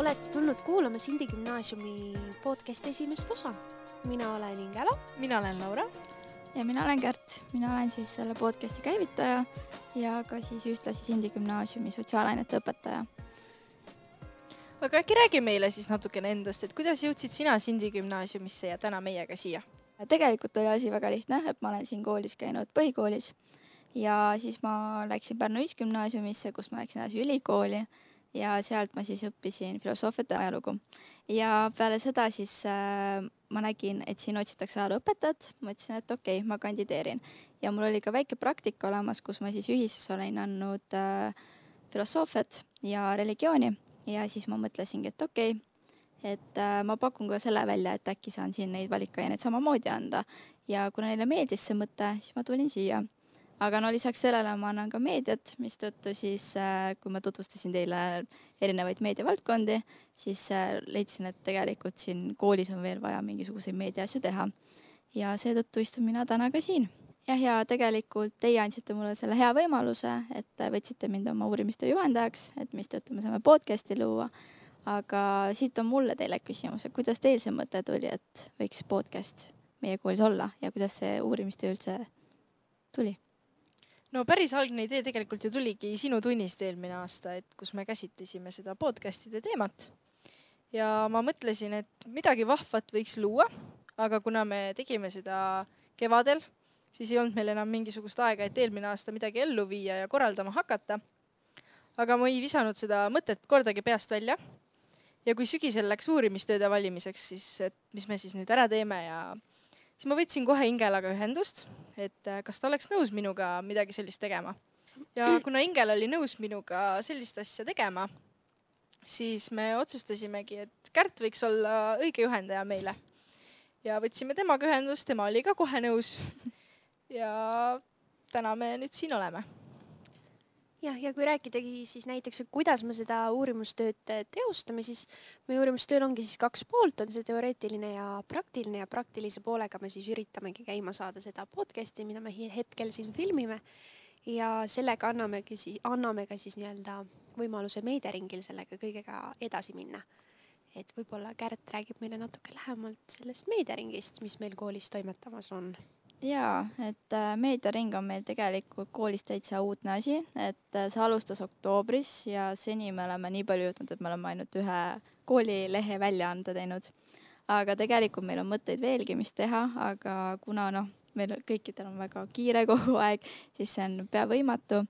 olete tulnud kuulama Sindi Gümnaasiumi podcasti esimest osa. mina olen Ingela. mina olen Laura. ja mina olen Kärt, mina olen siis selle podcasti käivitaja ja ka siis ühtlasi Sindi Gümnaasiumi sotsiaalainete õpetaja. aga äkki räägi meile siis natukene endast, et kuidas jõudsid sina Sindi Gümnaasiumisse ja täna meiega siia? tegelikult oli asi väga lihtne, et ma olen siin koolis käinud põhikoolis ja siis ma läksin Pärnu Ühisgümnaasiumisse, kus ma läksin edasi ülikooli ja sealt ma siis õppisin filosoofiat ja ajalugu. ja peale seda siis äh, ma nägin, et siin otsitakse ajalooõpetajat, mõtlesin, et okei okay,, ma kandideerin. ja mul oli ka väike praktika olemas, kus ma siis ühises olin andnud äh, filosoofiat ja religiooni ja siis ma mõtlesingi, et okei okay,, et äh, ma pakun ka selle välja, et äkki saan siin neid valikaineid samamoodi anda. ja kuna neile meeldis see mõte, siis ma tulin siia aga no lisaks sellele ma annan ka meediat, mistõttu siis äh, kui ma tutvustasin teile erinevaid meediavaldkondi, siis äh, leidsin, et tegelikult siin koolis on veel vaja mingisuguseid meediaasju teha. ja seetõttu istun mina täna ka siin. jah, ja tegelikult teie andsite mulle selle hea võimaluse, et võtsite mind oma uurimistöö juhendajaks, et mistõttu me saame podcast'i luua. aga siit on mulle teile küsimus, et kuidas teil see mõte tuli, et võiks podcast meie koolis olla ja kuidas see uurimistöö üldse tuli? No päris algne idee tegelikult ju tuligi sinu tunnist eelmine aasta, et kus me käsitlesime seda podcast'ide teemat. ja ma mõtlesin, et midagi vahvat võiks luua, aga kuna me tegime seda kevadel, siis ei olnud meil enam mingisugust aega, et eelmine aasta midagi ellu viia ja korraldama hakata. aga ma ei visanud seda mõtet kordagi peast välja. ja kui sügisel läks uurimistööde valimiseks, siis et mis me siis nüüd ära teeme ja siis ma võtsin kohe Ingelaga ühendust, et äh, kas ta oleks nõus minuga midagi sellist tegema. ja kuna Ingel oli nõus minuga sellist asja tegema, siis me otsustasimegi, et Kärt võiks olla õige juhendaja meile. ja võtsime temaga ühendust, tema oli ka kohe nõus. ja täna me nüüd siin oleme jah, ja kui rääkidagi siis näiteks, kuidas me seda uurimustööd teostame, siis meie uurimustööl ongi siis kaks poolt, on see teoreetiline ja praktiline ja praktilise poolega me siis üritamegi käima saada seda podcast'i, mida me hetkel siin filmime. ja sellega annamegi siis, anname ka siis nii-öelda võimaluse meediaringil sellega kõigega edasi minna. et võib-olla Kärt räägib meile natuke lähemalt sellest meediaringist, mis meil koolis toimetamas on jaa, et äh, meediaring on meil tegelikult koolis täitsa uudne asi, et äh, see alustas oktoobris ja seni me oleme nii palju jõudnud, et me oleme ainult ühe koolilehe väljaande teinud. aga tegelikult meil on mõtteid veelgi, mis teha, aga kuna noh, meil kõikidel on väga kiire kogu aeg, siis see on pea võimatu.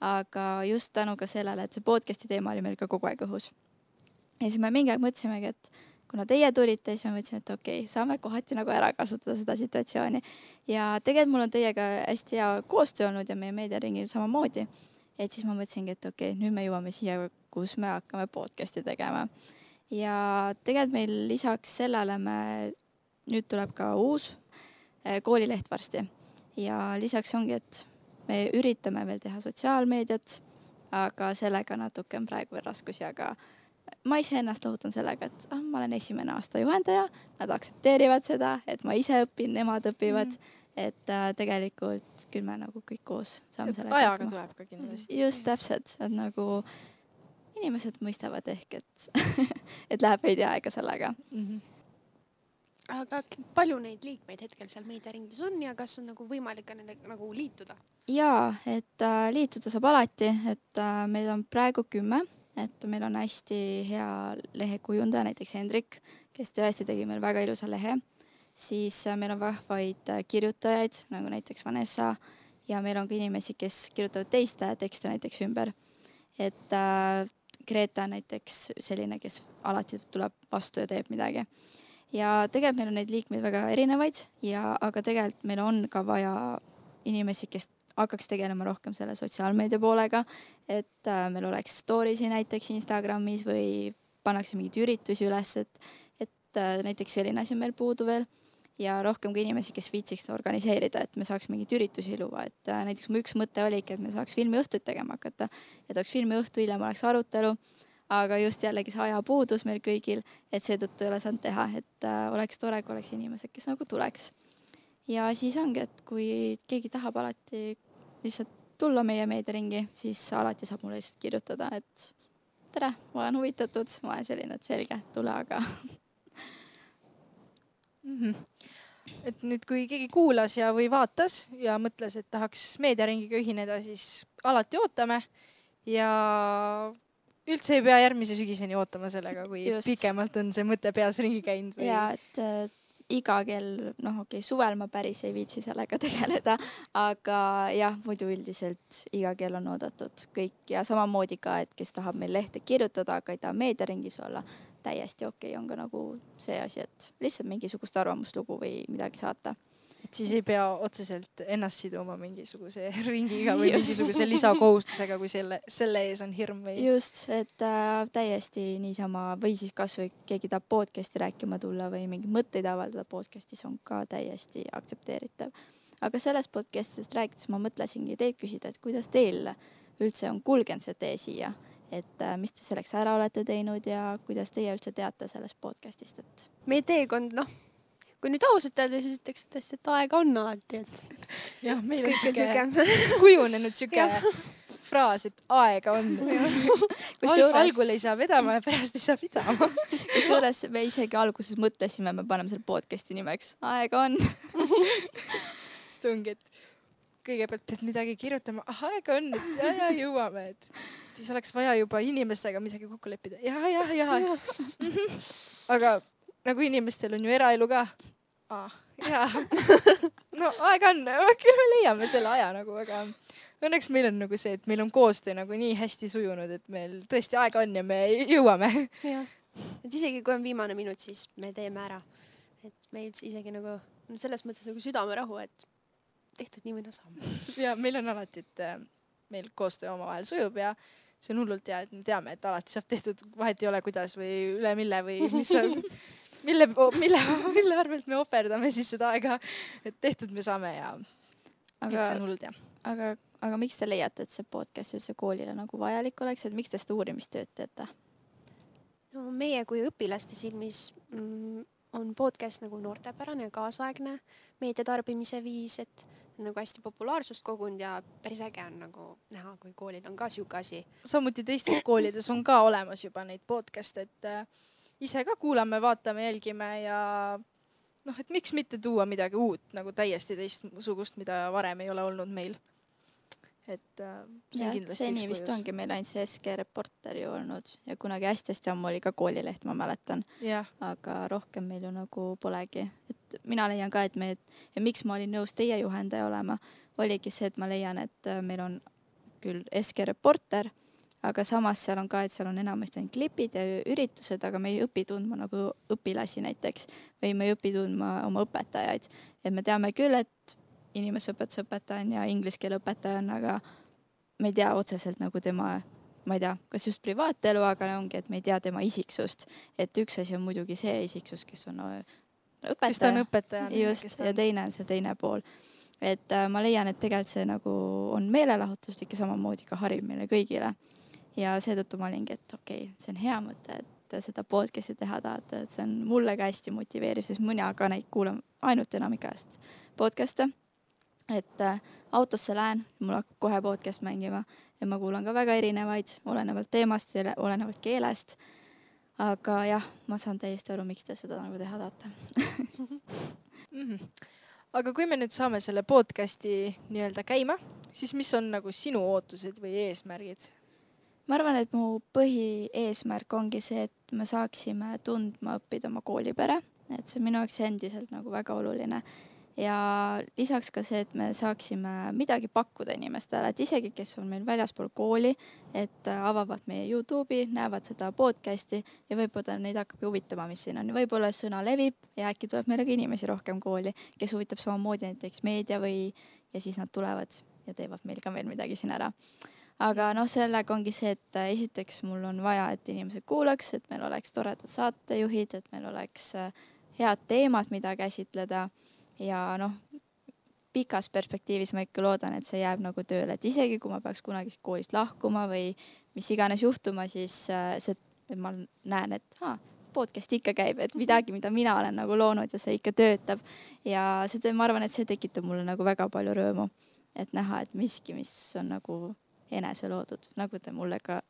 aga just tänu ka sellele, et see podcast'i teema oli meil ka kogu aeg õhus. ja siis me mingi aeg mõtlesimegi, et kuna teie tulite, siis me mõtlesime, et okei okay,, saame kohati nagu ära kasutada seda situatsiooni. ja tegelikult mul on teiega hästi hea koostöö olnud ja meie meediaringil samamoodi. et siis ma mõtlesingi, et okei okay,, nüüd me jõuame siia, kus me hakkame podcast'i tegema. ja tegelikult meil lisaks sellele me, nüüd tuleb ka uus eh, koolileht varsti ja lisaks ongi, et me üritame veel teha sotsiaalmeediat, aga sellega natuke on praegu veel raskusi, aga ma iseennast lohutan sellega, et ah, ma olen esimene aasta juhendaja, nad aktsepteerivad seda, et ma ise õpin, nemad õpivad mm. -hmm. et äh, tegelikult küll me nagu kõik koos saame sellega ajaga tuleb ka kindlasti. just täpselt, et nagu inimesed mõistavad ehk, et et läheb veidi aega sellega mm. -hmm aga palju neid liikmeid hetkel seal meediaringis on ja kas on nagu võimalik ka nendega nagu liituda? jaa, et äh, liituda saab alati, et äh, meil on praegu kümme et meil on hästi hea lehekujundaja, näiteks Hendrik, kes tõesti tegi meil väga ilusa lehe. siis äh, meil on vahvaid äh, kirjutajaid, nagu näiteks Vanessa ja meil on ka inimesi, kes kirjutavad teiste tekste näiteks ümber. et äh, Greta näiteks selline, kes alati tuleb vastu ja teeb midagi. ja tegelikult meil on neid liikmeid väga erinevaid ja, aga tegelikult meil on ka vaja inimesi, kes hakkaks tegelema rohkem selle sotsiaalmeedia poolega, et äh, meil oleks story si näiteks Instagramis või pannakse mingeid üritusi üles, et, et äh, näiteks selline asi on meil puudu veel ja rohkem ka inimesi, kes viitsiks organiseerida, et me saaks mingeid üritusi luua, et äh, näiteks mu üks mõte oligi, et me saaks filmiõhtuid tegema hakata, et oleks filmiõhtu, hiljem oleks arutelu, aga just jällegi see ajapuudus meil kõigil, et seetõttu ei ole saanud teha, et äh, oleks tore, kui oleks inimesed, kes nagu tuleks. ja siis ongi, et kui keegi tahab alati lihtsalt tulla meie meediaringi, siis alati saab mulle lihtsalt kirjutada, et tere, ma olen huvitatud, ma olen selline, et selge, tule aga. mm. -hmm. et nüüd, kui keegi kuulas ja, või vaatas ja mõtles, et tahaks meediaringiga ühineda, siis alati ootame ja üldse ei pea järgmise sügiseni ootama sellega, kui Just. Pikemalt on see mõte peas ringi käinud või ja et iga kell, noh, okei okay,, suvel ma päris ei viitsi sellega tegeleda, aga jah, muidu üldiselt iga kell on oodatud kõik ja samamoodi ka, et kes tahab meil lehte kirjutada, aga ei taha meediaringis olla, täiesti okei okay, on ka nagu see asi, et lihtsalt mingisugust arvamuslugu või midagi saata. Et siis ei pea otseselt ennast siduma mingisuguse ringiga või Just. mingisuguse lisakohustusega, kui selle, selle ees on hirm või? just, et äh, täiesti niisama või siis kasvõi keegi tahab podcast'i rääkima tulla või mingeid mõtteid avaldada podcast'is on ka täiesti aktsepteeritav. aga sellest podcast'ist rääkides ma mõtlesingi teilt küsida, et kuidas teil üldse on kulgenud see tee siia, et äh, mis te selleks ära olete teinud ja kuidas teie üldse teate sellest podcast'ist, et meie teekond, noh, kui nüüd ausalt öelda, siis ütleks tõesti, et aega on alati, et jah, meil on siuke kujunenud siuke fraas, et aega on. Al kusjuures, algul ei saa vedama ja pärast ei saa pidama. kusjuures me isegi alguses mõtlesime, me paneme selle podcast'i nimeks Aega on. siis ongi, et kõigepealt pead midagi kirjutama, ah aega on, et ja, ja jõuame, et siis oleks vaja juba inimestega midagi kokku leppida ja, ja, ja. aga nagu inimestel on ju eraelu ka ah,. ja, no aega on, küll me leiame selle aja nagu, aga õnneks meil on nagu see, et meil on koostöö nagu nii hästi sujunud, et meil tõesti aega on ja me jõuame. jah, et isegi kui on viimane minut, siis me teeme ära. et meil isegi nagu no selles mõttes nagu südamerahu, et tehtud nii või naa saame. ja meil on alati, et äh, meil koostöö omavahel sujub ja see on hullult hea, et me teame, et alati saab tehtud, vahet ei ole, kuidas või üle mille või mis on, mille, mille, mille arvelt me ohverdame siis seda aega, et tehtud me saame ja et see aga on, hullult hea. aga, aga miks te leiate, et see podcast üldse koolile nagu vajalik oleks, et miks te seda uurimistööd teete? no meie kui õpilaste silmis mm, on podcast nagu noortepärane ja kaasaegne meedia tarbimise viis, et nagu hästi populaarsust kogunud ja päris äge on nagu näha, kui koolil on ka sihuke asi. samuti teistes koolides on ka olemas juba neid podcast'e, et äh, ise ka kuulame, vaatame, jälgime ja noh, et miks mitte tuua midagi uut nagu täiesti teistsugust, mida varem ei ole olnud meil. et äh, see on jah, kindlasti seni vist ongi meil ainult see SG Reporter ju olnud ja kunagi hästi-hästi ammu oli ka koolileht, ma mäletan, aga rohkem meil ju nagu polegi, et mina leian ka, et me, ja miks ma olin nõus teie juhendaja olema, oligi see, et ma leian, et äh, meil on küll SG Reporter, aga samas seal on ka, et seal on enamasti ainult klipid ja üritused, aga me ei õpi tundma nagu õpilasi näiteks või me ei õpi tundma oma õpetajaid. et me teame küll, et inimeseõpetuse õpetaja on ja inglise keele õpetaja on, aga me ei tea otseselt nagu tema, ma ei tea, kas just privaatelu, aga ongi, et me ei tea tema isiksust. et üks asi on muidugi see isiksus, kes on äh, kes ta on õpetaja. õpetaja. just, ja teine on see teine pool. et äh, ma leian, et tegelikult see nagu on meelelahutuslik ja samamoodi ka hariv meile kõigile. Ja seetõttu ma olingi, et okei okay,, see on hea mõte, et seda podcast'i teha tahate, et see on mulle ka hästi motiveeriv, sest mina ka neid kuulan ainult enamik ajast podcast'e. et äh, autosse lähen, mul hakkab kohe podcast mängima ja ma kuulan ka väga erinevaid, olenevalt teemast, olenevalt keelest. aga jah, ma saan täiesti aru, miks te seda nagu teha tahate. mm. -hmm. aga kui me nüüd saame selle podcast'i nii-öelda käima, siis mis on nagu sinu ootused või eesmärgid? Ma arvan, et mu põhieesmärk ongi see, et me saaksime tundma õppida oma koolipere, et see on minu jaoks endiselt nagu väga oluline. ja lisaks ka see, et me saaksime midagi pakkuda inimestele, et isegi, kes on meil väljaspool kooli, et avavad meie Youtube'i, näevad seda podcast'i ja võib-olla neid hakkabki huvitama, mis siin on, võib-olla sõna levib ja äkki tuleb meile ka inimesi rohkem kooli, kes huvitab samamoodi näiteks meedia või, ja siis nad tulevad ja teevad meil ka veel midagi siin ära aga noh, sellega ongi see, et äh, esiteks mul on vaja, et inimesed kuulaks, et meil oleks toredad saatejuhid, et meil oleks äh, head teemad, mida käsitleda. Ja noh, pikas perspektiivis ma ikka loodan, et see jääb nagu tööle, et isegi kui ma peaks kunagi siit koolist lahkuma või mis iganes juhtuma, siis äh, see, ma näen, et aa, podcast ikka käib, et midagi, mida mina olen nagu loonud ja see ikka töötab. Ja see, ma arvan, et see tekitab mulle nagu väga palju rõõmu, et näha, et miski, mis on nagu enese loodud, nagu te mulle ka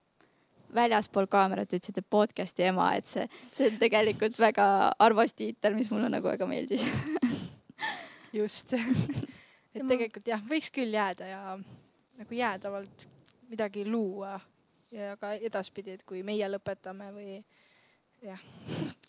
väljaspool kaamerat ütlesid, et podcast'i ema, et see, see on tegelikult väga armas tiitel, mis mulle nagu väga meeldis just et tegelikult jah, võiks küll jääda ja nagu jäädavalt midagi luua ja ka edaspidi, et kui meie lõpetame või jah.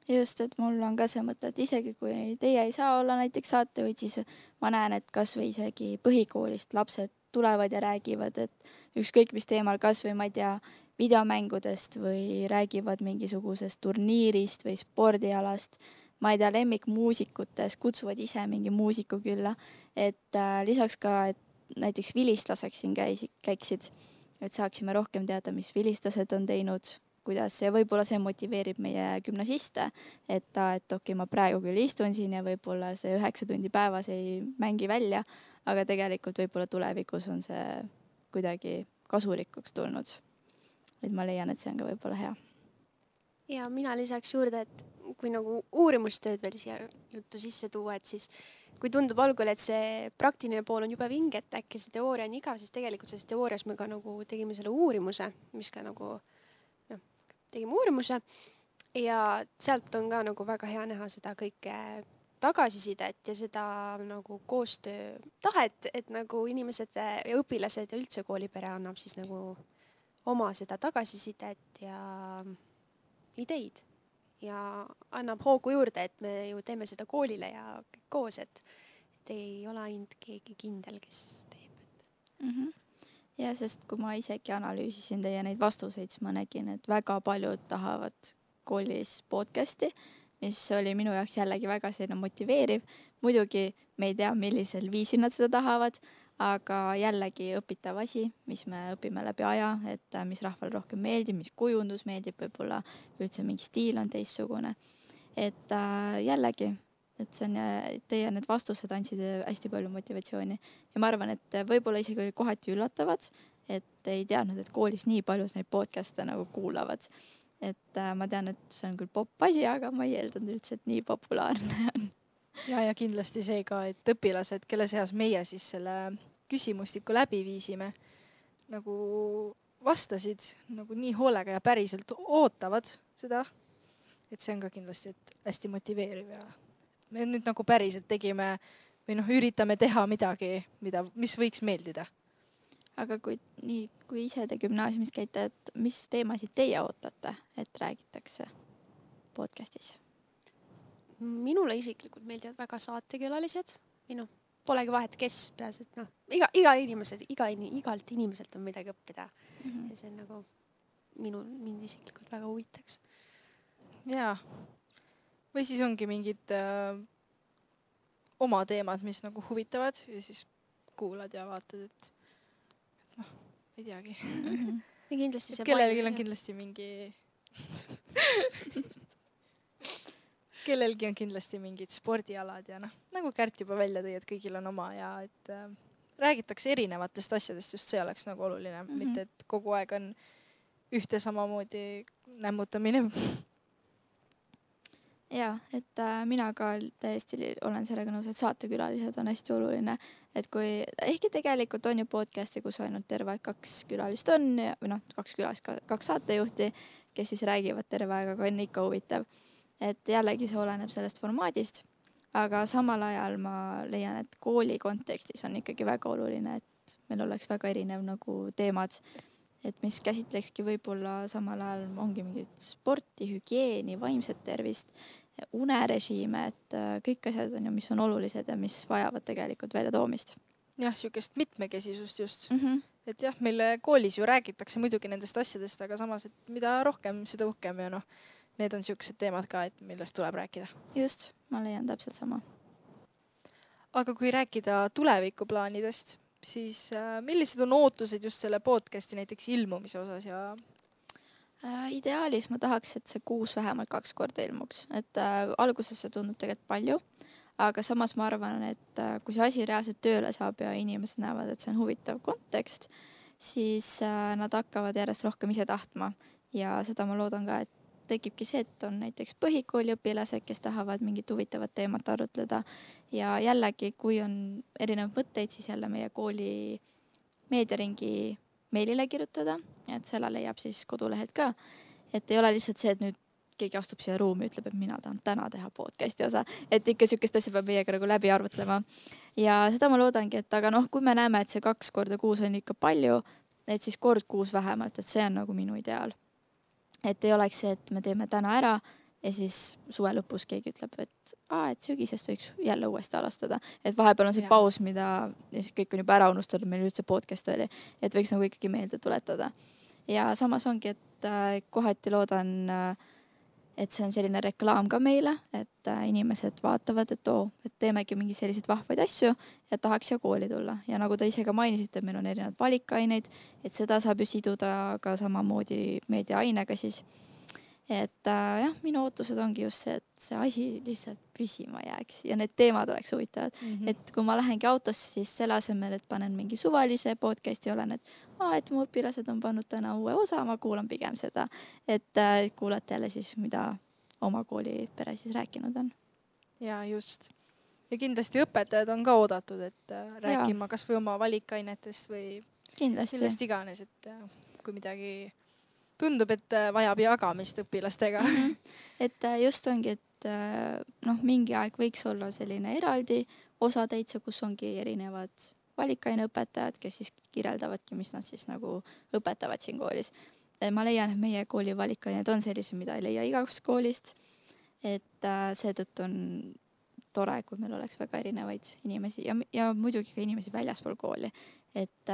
just, et mul on ka see mõte, et isegi kui teie ei saa olla näiteks saatejuhid, siis ma näen, et kasvõi isegi põhikoolist lapsed tulevad ja räägivad, et ükskõik mis teemal, kasvõi ma ei tea, videomängudest või räägivad mingisugusest turniirist või spordialast, ma ei tea, lemmikmuusikutest, kutsuvad ise mingi muusiku külla, et äh, lisaks ka, et näiteks vilistlaseks siin käis, käiksid, et saaksime rohkem teada, mis vilistlased on teinud, kuidas ja võib-olla see motiveerib meie gümnasiste, et et okei okay,, ma praegu küll istun siin ja võib-olla see üheksa tundi päevas ei mängi välja, aga tegelikult võib-olla tulevikus on see kuidagi kasulikuks tulnud. et ma leian, et see on ka võib-olla hea. ja mina lisaks juurde, et kui nagu uurimustööd veel siia juttu sisse tuua, et siis kui tundub algul, et see praktiline pool on jube vinge, et äkki see teooria on igav, siis tegelikult selles teoorias me ka nagu tegime selle uurimuse, mis ka nagu tegime uurimuse ja sealt on ka nagu väga hea näha seda kõike tagasisidet ja seda nagu koostöötahet, et nagu inimesed ja õpilased ja üldse koolipere annab siis nagu oma seda tagasisidet ja ideid ja annab hoogu juurde, et me ju teeme seda koolile ja kõik koos, et, ei ole ainult keegi kindel, kes teeb mm. -hmm. Ja sest kui ma isegi analüüsisin teie neid vastuseid, siis ma nägin, et väga paljud tahavad koolis podcast'i mis oli minu jaoks jällegi väga selline motiveeriv. muidugi me ei tea, millisel viisil nad seda tahavad, aga jällegi õpitav asi, mis me õpime läbi aja, et äh, mis rahvale rohkem meeldib, mis kujundus meeldib, võib-olla üldse mingi stiil on teistsugune. et äh, jällegi, et see on, teie need vastused andsid hästi palju motivatsiooni ja ma arvan, et võib-olla isegi oli kohati üllatavad, et ei teadnud, et koolis nii paljud neid podcast'e nagu kuulavad et äh, ma tean, et see on küll popp asi, aga ma ei eeldanud üldse, et nii populaarne on. ja, ja kindlasti see ka, et õpilased, kelle seas meie siis selle küsimustiku läbi viisime, nagu vastasid nagu nii hoolega ja päriselt ootavad seda. et see on ka kindlasti, et hästi motiveeriv ja me nüüd nagu päriselt tegime või noh, üritame teha midagi, mida, mis võiks meeldida aga kui nii, kui ise te gümnaasiumis käite, et mis teemasid teie ootate, et räägitakse podcast'is? minule isiklikult meeldivad väga saatekülalised või noh, polegi vahet, kes, peaasi, et noh, iga, iga inimesed, iga, igalt inimeselt on midagi õppida mm. -hmm. ja see on nagu minu, mind isiklikult väga huvitaks. jaa, või siis ongi mingid äh, oma teemad, mis nagu huvitavad ja siis kuulad ja vaatad, et ei teagi mm. -hmm. ja kindlasti see. kellelgi on kindlasti mingi kellelgi on kindlasti mingid spordialad ja noh, nagu Kärt juba välja tõi, et kõigil on oma ja et äh, räägitakse erinevatest asjadest, just see oleks nagu oluline mm, -hmm. mitte et kogu aeg on ühte samamoodi nämmutamine ja et äh, mina ka täiesti olen sellega nõus, et saatekülalised on hästi oluline, et kui, ehkki tegelikult on ju podcast'e, kus ainult terve aeg kaks külalist on ja, või noh, kaks külalist, kaks saatejuhti, kes siis räägivad terve aeg, aga on ikka huvitav. et jällegi see oleneb sellest formaadist, aga samal ajal ma leian, et kooli kontekstis on ikkagi väga oluline, et meil oleks väga erinev nagu teemad et mis käsitlekski võib-olla samal ajal ongi mingit sporti, hügieeni, vaimset tervist, unerežiime, et äh, kõik asjad on ju, mis on olulised ja mis vajavad tegelikult väljatoomist. jah, sihukest mitmekesisust just mm. -hmm. et jah, meil koolis ju räägitakse muidugi nendest asjadest, aga samas, et mida rohkem, seda uhkem ja noh, need on siuksed teemad ka, et millest tuleb rääkida. just, ma leian täpselt sama. aga kui rääkida tulevikuplaanidest siis äh, millised on ootused just selle podcast'i näiteks ilmumise osas ja äh,? ideaalis ma tahaks, et see kuus vähemalt kaks korda ilmuks, et äh, alguses see tundub tegelikult palju, aga samas ma arvan, et äh, kui see asi reaalselt tööle saab ja inimesed näevad, et see on huvitav kontekst, siis äh, nad hakkavad järjest rohkem ise tahtma ja seda ma loodan ka, et tekibki see, et on näiteks põhikooliõpilased, kes tahavad mingit huvitavat teemat arutleda ja jällegi, kui on erinevaid mõtteid, siis jälle meie kooli meediaringi meilile kirjutada, et selle leiab siis kodulehelt ka. et ei ole lihtsalt see, et nüüd keegi astub siia ruumi, ütleb, et mina tahan täna teha podcast'i osa, et ikka sihukest asja peab meiega nagu läbi arvutlema. ja seda ma loodangi, et aga noh, kui me näeme, et see kaks korda kuus on ikka palju, et siis kord kuus vähemalt, et see on nagu minu ideaal. Et ei oleks see, et me teeme täna ära ja siis suve lõpus keegi ütleb, et aa, et sügisest võiks jälle uuesti alustada, et vahepeal on see Jaa. paus, mida ja siis kõik on juba ära unustatud, meil üldse podcast oli, et võiks nagu ikkagi meelde tuletada. ja samas ongi, et äh, kohati loodan äh, et see on selline reklaam ka meile, et äh, inimesed vaatavad, et oo, et teemegi mingeid selliseid vahvaid asju ja tahaks siia kooli tulla ja nagu te ise ka mainisite, meil on erinevaid valikaineid, et seda saab ju siduda ka samamoodi meediaainega siis. Et äh, jah, minu ootused ongi just see, et see asi lihtsalt püsima jääks ja need teemad oleks huvitavad Mm -hmm. et kui ma lähengi autosse, siis selle asemel, et panen mingi suvalise podcast'i, olen, et aa, et mu õpilased on pannud täna uue osa, ma kuulan pigem seda, et äh, kuulata jälle siis, mida oma koolipere siis rääkinud on. ja just. ja kindlasti õpetajad on ka oodatud, et äh, rääkima kasvõi oma valikainetest või kindlasti. millest iganes, et äh, kui midagi tundub, et äh, vajab jagamist õpilastega mm. -hmm. et äh, just ongi, et äh, noh, mingi aeg võiks olla selline eraldi osa täitsa, kus ongi erinevad valikaineõpetajad, kes siis kirjeldavadki, mis nad siis nagu õpetavad siin koolis. ma leian, et meie kooli valikained on sellised, mida ei leia igast koolist. et seetõttu on tore, kui meil oleks väga erinevaid inimesi ja, ja muidugi ka inimesi väljaspool kooli. et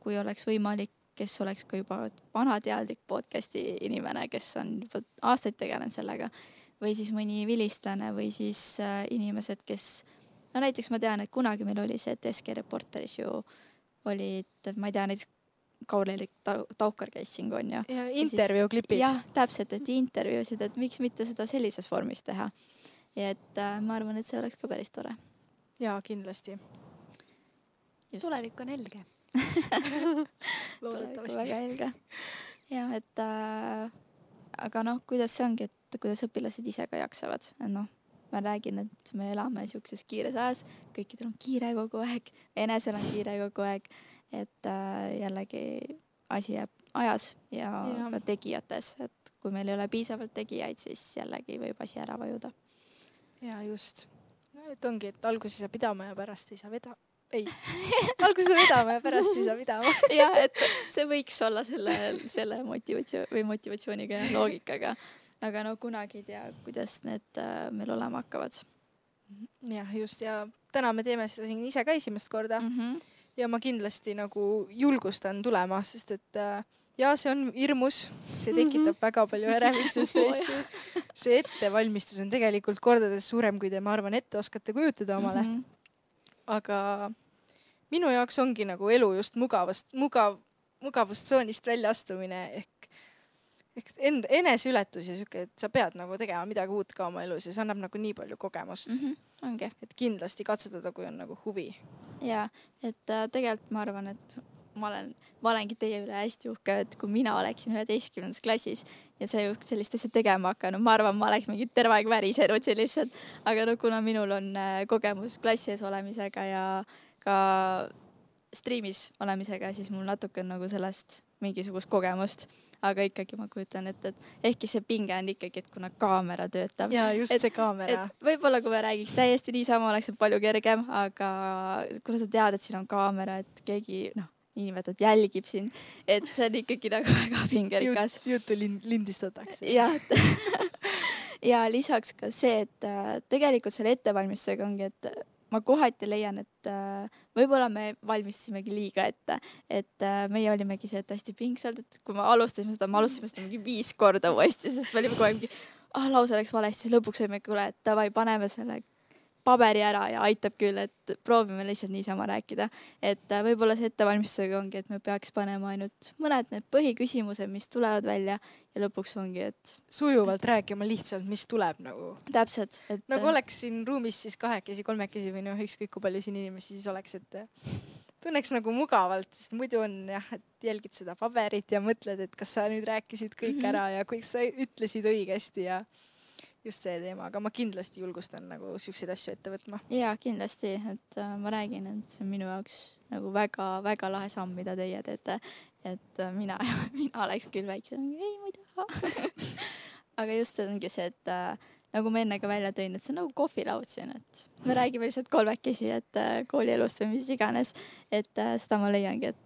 kui oleks võimalik kes oleks ka juba vanateadlik podcast'i inimene, kes on juba aastaid tegelenud sellega või siis mõni vilistlane või siis äh, inimesed, kes no näiteks ma tean, et kunagi meil oli see, et SK Reporteris ju olid, ma ei tea, näiteks Kaur-Erik Tau- Taukar käis siin, onju. ja intervjuuklipid. jah, täpselt, et intervjuusid, et miks mitte seda sellises vormis teha. et äh, ma arvan, et see oleks ka päris tore. jaa, kindlasti. tulevik on helge. loodetavasti. väga helge. jah, et äh, aga noh, kuidas see ongi, et kuidas õpilased ise ka jaksavad, et noh, ma räägin, et me elame siukses kiires ajas, kõikidel on kiire kogu aeg, enesel on kiire kogu aeg, et äh, jällegi asi jääb ajas ja, ja ka tegijates, et kui meil ei ole piisavalt tegijaid, siis jällegi võib asi ära vajuda. jaa, just. et ongi, et alguses ei saa pidama ja pärast ei saa veda-, ei alguses ja pärast ei saa pidama. jah, et see võiks olla selle, selle motivatsioon või motivatsiooniga ja loogikaga. aga no kunagi ei tea, kuidas need äh, meil olema hakkavad jah, just ja täna me teeme seda siin ise ka esimest korda mm. -hmm. ja ma kindlasti nagu julgustan tulema, sest et äh, ja see on hirmus, see tekitab väga palju ärevust ja stressi. see ettevalmistus on tegelikult kordades suurem, kui te, ma arvan, ette oskate kujutada omale mm. Mhm. -hmm. Aga minu jaoks ongi nagu elu just mugavast, mugav, mugavustsoonist väljaastumine ehk ehk end, eneseületus ja sihuke, et sa pead nagu tegema midagi uut ka oma elus ja see annab nagu nii palju kogemust mm. mm. -hmm. ongi et kindlasti katsetada, kui on nagu huvi. ja et äh, tegelikult ma arvan, et ma olen, ma olengi teie üle hästi uhke, et kui mina oleksin üheteistkümnendas klassis ja see sellist asja tegema hakanud, ma arvan, ma oleks mingi terve aeg värisenud siin lihtsalt. aga no kuna minul on äh, kogemus klassi ees olemisega ja ka striimis olemisega, siis mul natuke on nagu sellest mingisugust kogemust. aga ikkagi ma kujutan ette, et ehkki see pinge on ikkagi, et kuna kaamera töötab. ja just Et- see kaamera. võib-olla kui me räägiks täiesti niisama, oleks see palju kergem, aga kuna sa tead, et siin on kaamera, et keegi noh, niinimetatud jälgib sind, et see on ikkagi nagu väga pingerikas. juttu lind, lindistatakse. jah, et ja lisaks ka see, et äh, tegelikult selle ettevalmistusega ongi, et ma kohati leian, et äh, võib-olla me valmistasimegi liiga ette, et äh, meie olimegi see, et hästi pingsalt, et kui me alustasime seda, me alustasime seda mingi viis korda uuesti, sest me olime kogu aeg mingi, ah lause läks valesti, siis lõpuks olime, kuule, et davai, paneme selle paberi ära ja aitab küll, et proovime lihtsalt niisama rääkida. et äh, võib-olla see ettevalmistusega ongi, et me peaks panema ainult mõned need põhiküsimused, mis tulevad välja ja lõpuks ongi, et sujuvalt rääkima lihtsalt, mis tuleb nagu. täpselt, et nagu oleks siin ruumis siis kahekesi, kolmekesi või noh, ükskõik kui palju siin inimesi siis oleks, et tunneks nagu mugavalt, sest muidu on jah, et jälgid seda paberit ja mõtled, et kas sa nüüd rääkisid kõik Mhm. ära ja kõik sa ütlesid õigesti ja just see teema, aga ma kindlasti julgustan nagu siukseid asju ette võtma. jaa, kindlasti, et äh, ma räägin, et see on minu jaoks nagu väga-väga lahe samm, mida teie teete. et äh, mina, mina oleks küll väiksem, ei, ma ei taha. aga just ongi see, et äh, nagu ma enne ka välja tõin, et see on nagu kohvilaud siin, et me räägime lihtsalt kolmekesi, et äh, koolielust või mis iganes, et äh, seda ma leiangi, et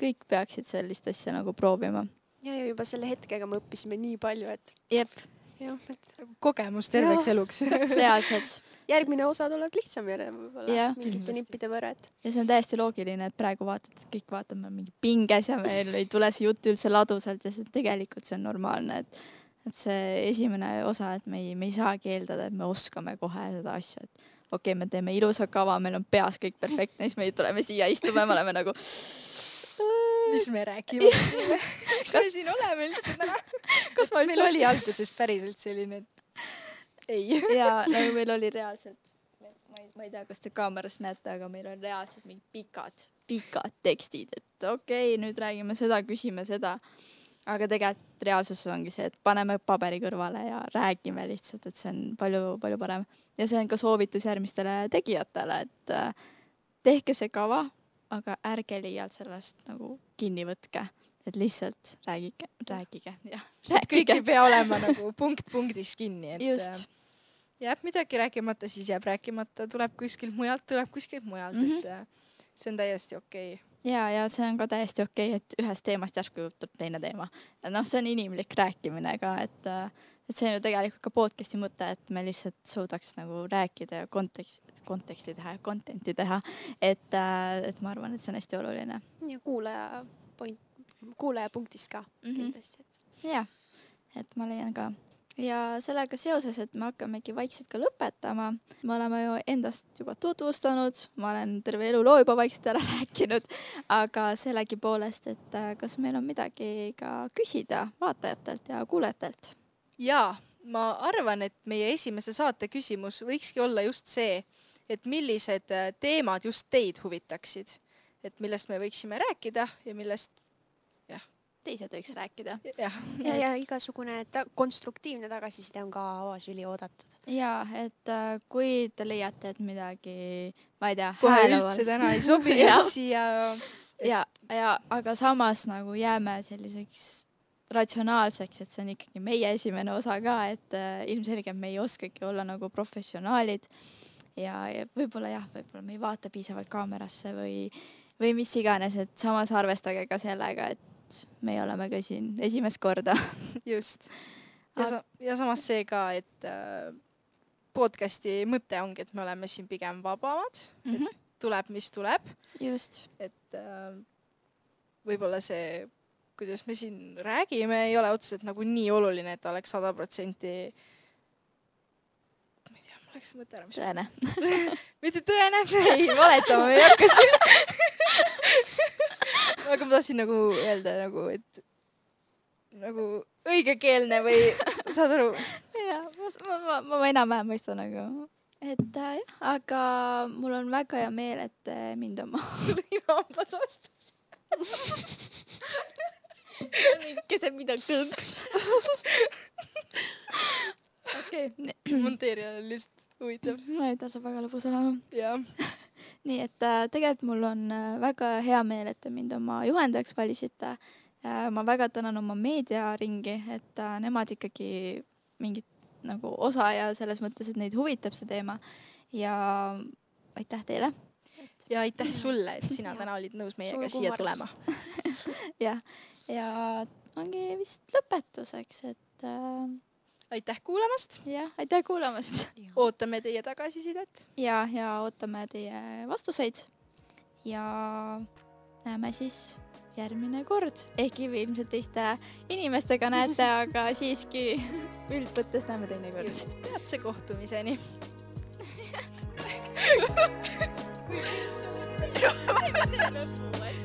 kõik peaksid sellist asja nagu proovima. ja, ja juba selle hetkega me õppisime nii palju, et jep, jah, et kogemus terveks Jah. eluks. reaalselt järgmine osa tuleb lihtsam jälle võib-olla mingite nippide võrra, et ja see on täiesti loogiline, et praegu vaatad, et kõik vaatame mingi pinges ja meil ei tule see jutt üldse ladusalt ja see tegelikult see on normaalne, et et see esimene osa, et me ei, me ei saagi eeldada, et me oskame kohe seda asja, et okei okay,, me teeme ilusa kava, meil on peas kõik perfektne, siis me tuleme siia istume, me oleme nagu mis me räägime? miks me siin oleme üldse täna? kas ma meil üldse oli alguses päriselt selline, et ei. ja nagu meil oli reaalselt, ma ei, ma ei tea, kas te kaameras näete, aga meil on reaalselt mingid pikad, pikad tekstid, et okei okay,, nüüd räägime seda, küsime seda. aga tegelikult reaalsus ongi see, et paneme paberi kõrvale ja räägime lihtsalt, et see on palju-palju parem. ja see on ka soovitus järgmistele tegijatele, et äh, tehke see kava, aga ärge liialt sellest nagu kinni võtke, et lihtsalt räägige, rääkige, jah, kõik ei pea olema nagu punkt punktis kinni, et just, jääb midagi rääkimata, siis jääb rääkimata, tuleb kuskilt mujalt, tuleb kuskilt mujalt mm, Mhm. -hmm. et äh, see on täiesti okei okay.. ja, ja see on ka täiesti okei okay,, et ühest teemast järsku juhtub teine teema. noh, see on inimlik rääkimine ka, et, et see on ju tegelikult ka podcast'i mõte, et me lihtsalt suudaks nagu rääkida ja kontekst, konteksti teha ja content'i teha. et, et ma arvan, et see on hästi oluline. ja kuulaja point, kuulaja punktist ka mm. -hmm. kindlasti, et jah, et ma leian ka ja sellega seoses, et me hakkamegi vaikselt ka lõpetama, me oleme ju endast juba tutvustanud, ma olen terve eluloo juba vaikselt ära rääkinud, aga sellegipoolest, et äh, kas meil on midagi ka küsida vaatajatelt ja kuulajatelt? ja ma arvan, et meie esimese saate küsimus võikski olla just see, et millised äh, teemad just teid huvitaksid, et millest me võiksime rääkida ja millest teised võiks rääkida. jah, ja, ja igasugune ta konstruktiivne tagasiside on ka avas ülioodatud. ja et äh, kui te leiate, et midagi, ma ei tea, kohe üldse täna ei sobi siia. ja, ja aga samas nagu jääme selliseks ratsionaalseks, et see on ikkagi meie esimene osa ka, et äh, ilmselgelt me ei oskagi olla nagu professionaalid ja, ja võib-olla jah, võib-olla me ei vaata piisavalt kaamerasse või, või mis iganes, et samas arvestage ka sellega, et me oleme ka siin esimest korda. just. ja sa-, ja samas see ka, et äh, podcast'i mõte ongi, et me oleme siin pigem vabamad mm, -hmm. tuleb, mis tuleb, just, et äh, võib-olla see, kuidas me siin räägime, ei ole otseselt nagu nii oluline, et oleks sada protsenti. ma ei tea, mul läks see mõte ära, tõene. mitte tõene, ei valetama ei hakka siin. aga ma tahtsin nagu öelda nagu, et nagu õigekeelne või saad aru? ja ma, ma, ma, ma enam-vähem mõistan nagu, et äh, jah, aga mul on väga hea meel, et te mind oma hambad vastu. keset mida kõõks. okei, monteerijal on lihtsalt huvitav. ma ei tea, saab väga lõbus olema. jah, nii et äh, tegelikult mul on äh, väga hea meel, et te mind oma juhendajaks valisite ma väga tänan oma meediaringi, et äh, nemad ikkagi mingit nagu osa ja selles mõttes, et neid huvitab see teema ja aitäh teile. ja aitäh sulle, et sina täna olid nõus meiega Suur siia tulema. jah, ja ongi vist lõpetuseks, et äh, aitäh kuulamast, jah, aitäh kuulamast ootame teie tagasisidet. ja, ja ootame teie vastuseid ja näeme siis järgmine kord, ehkki ilmselt teiste inimestega näete, aga siiski üldvõttes näeme teinekord. just, peatse kohtumiseni. lõpu, et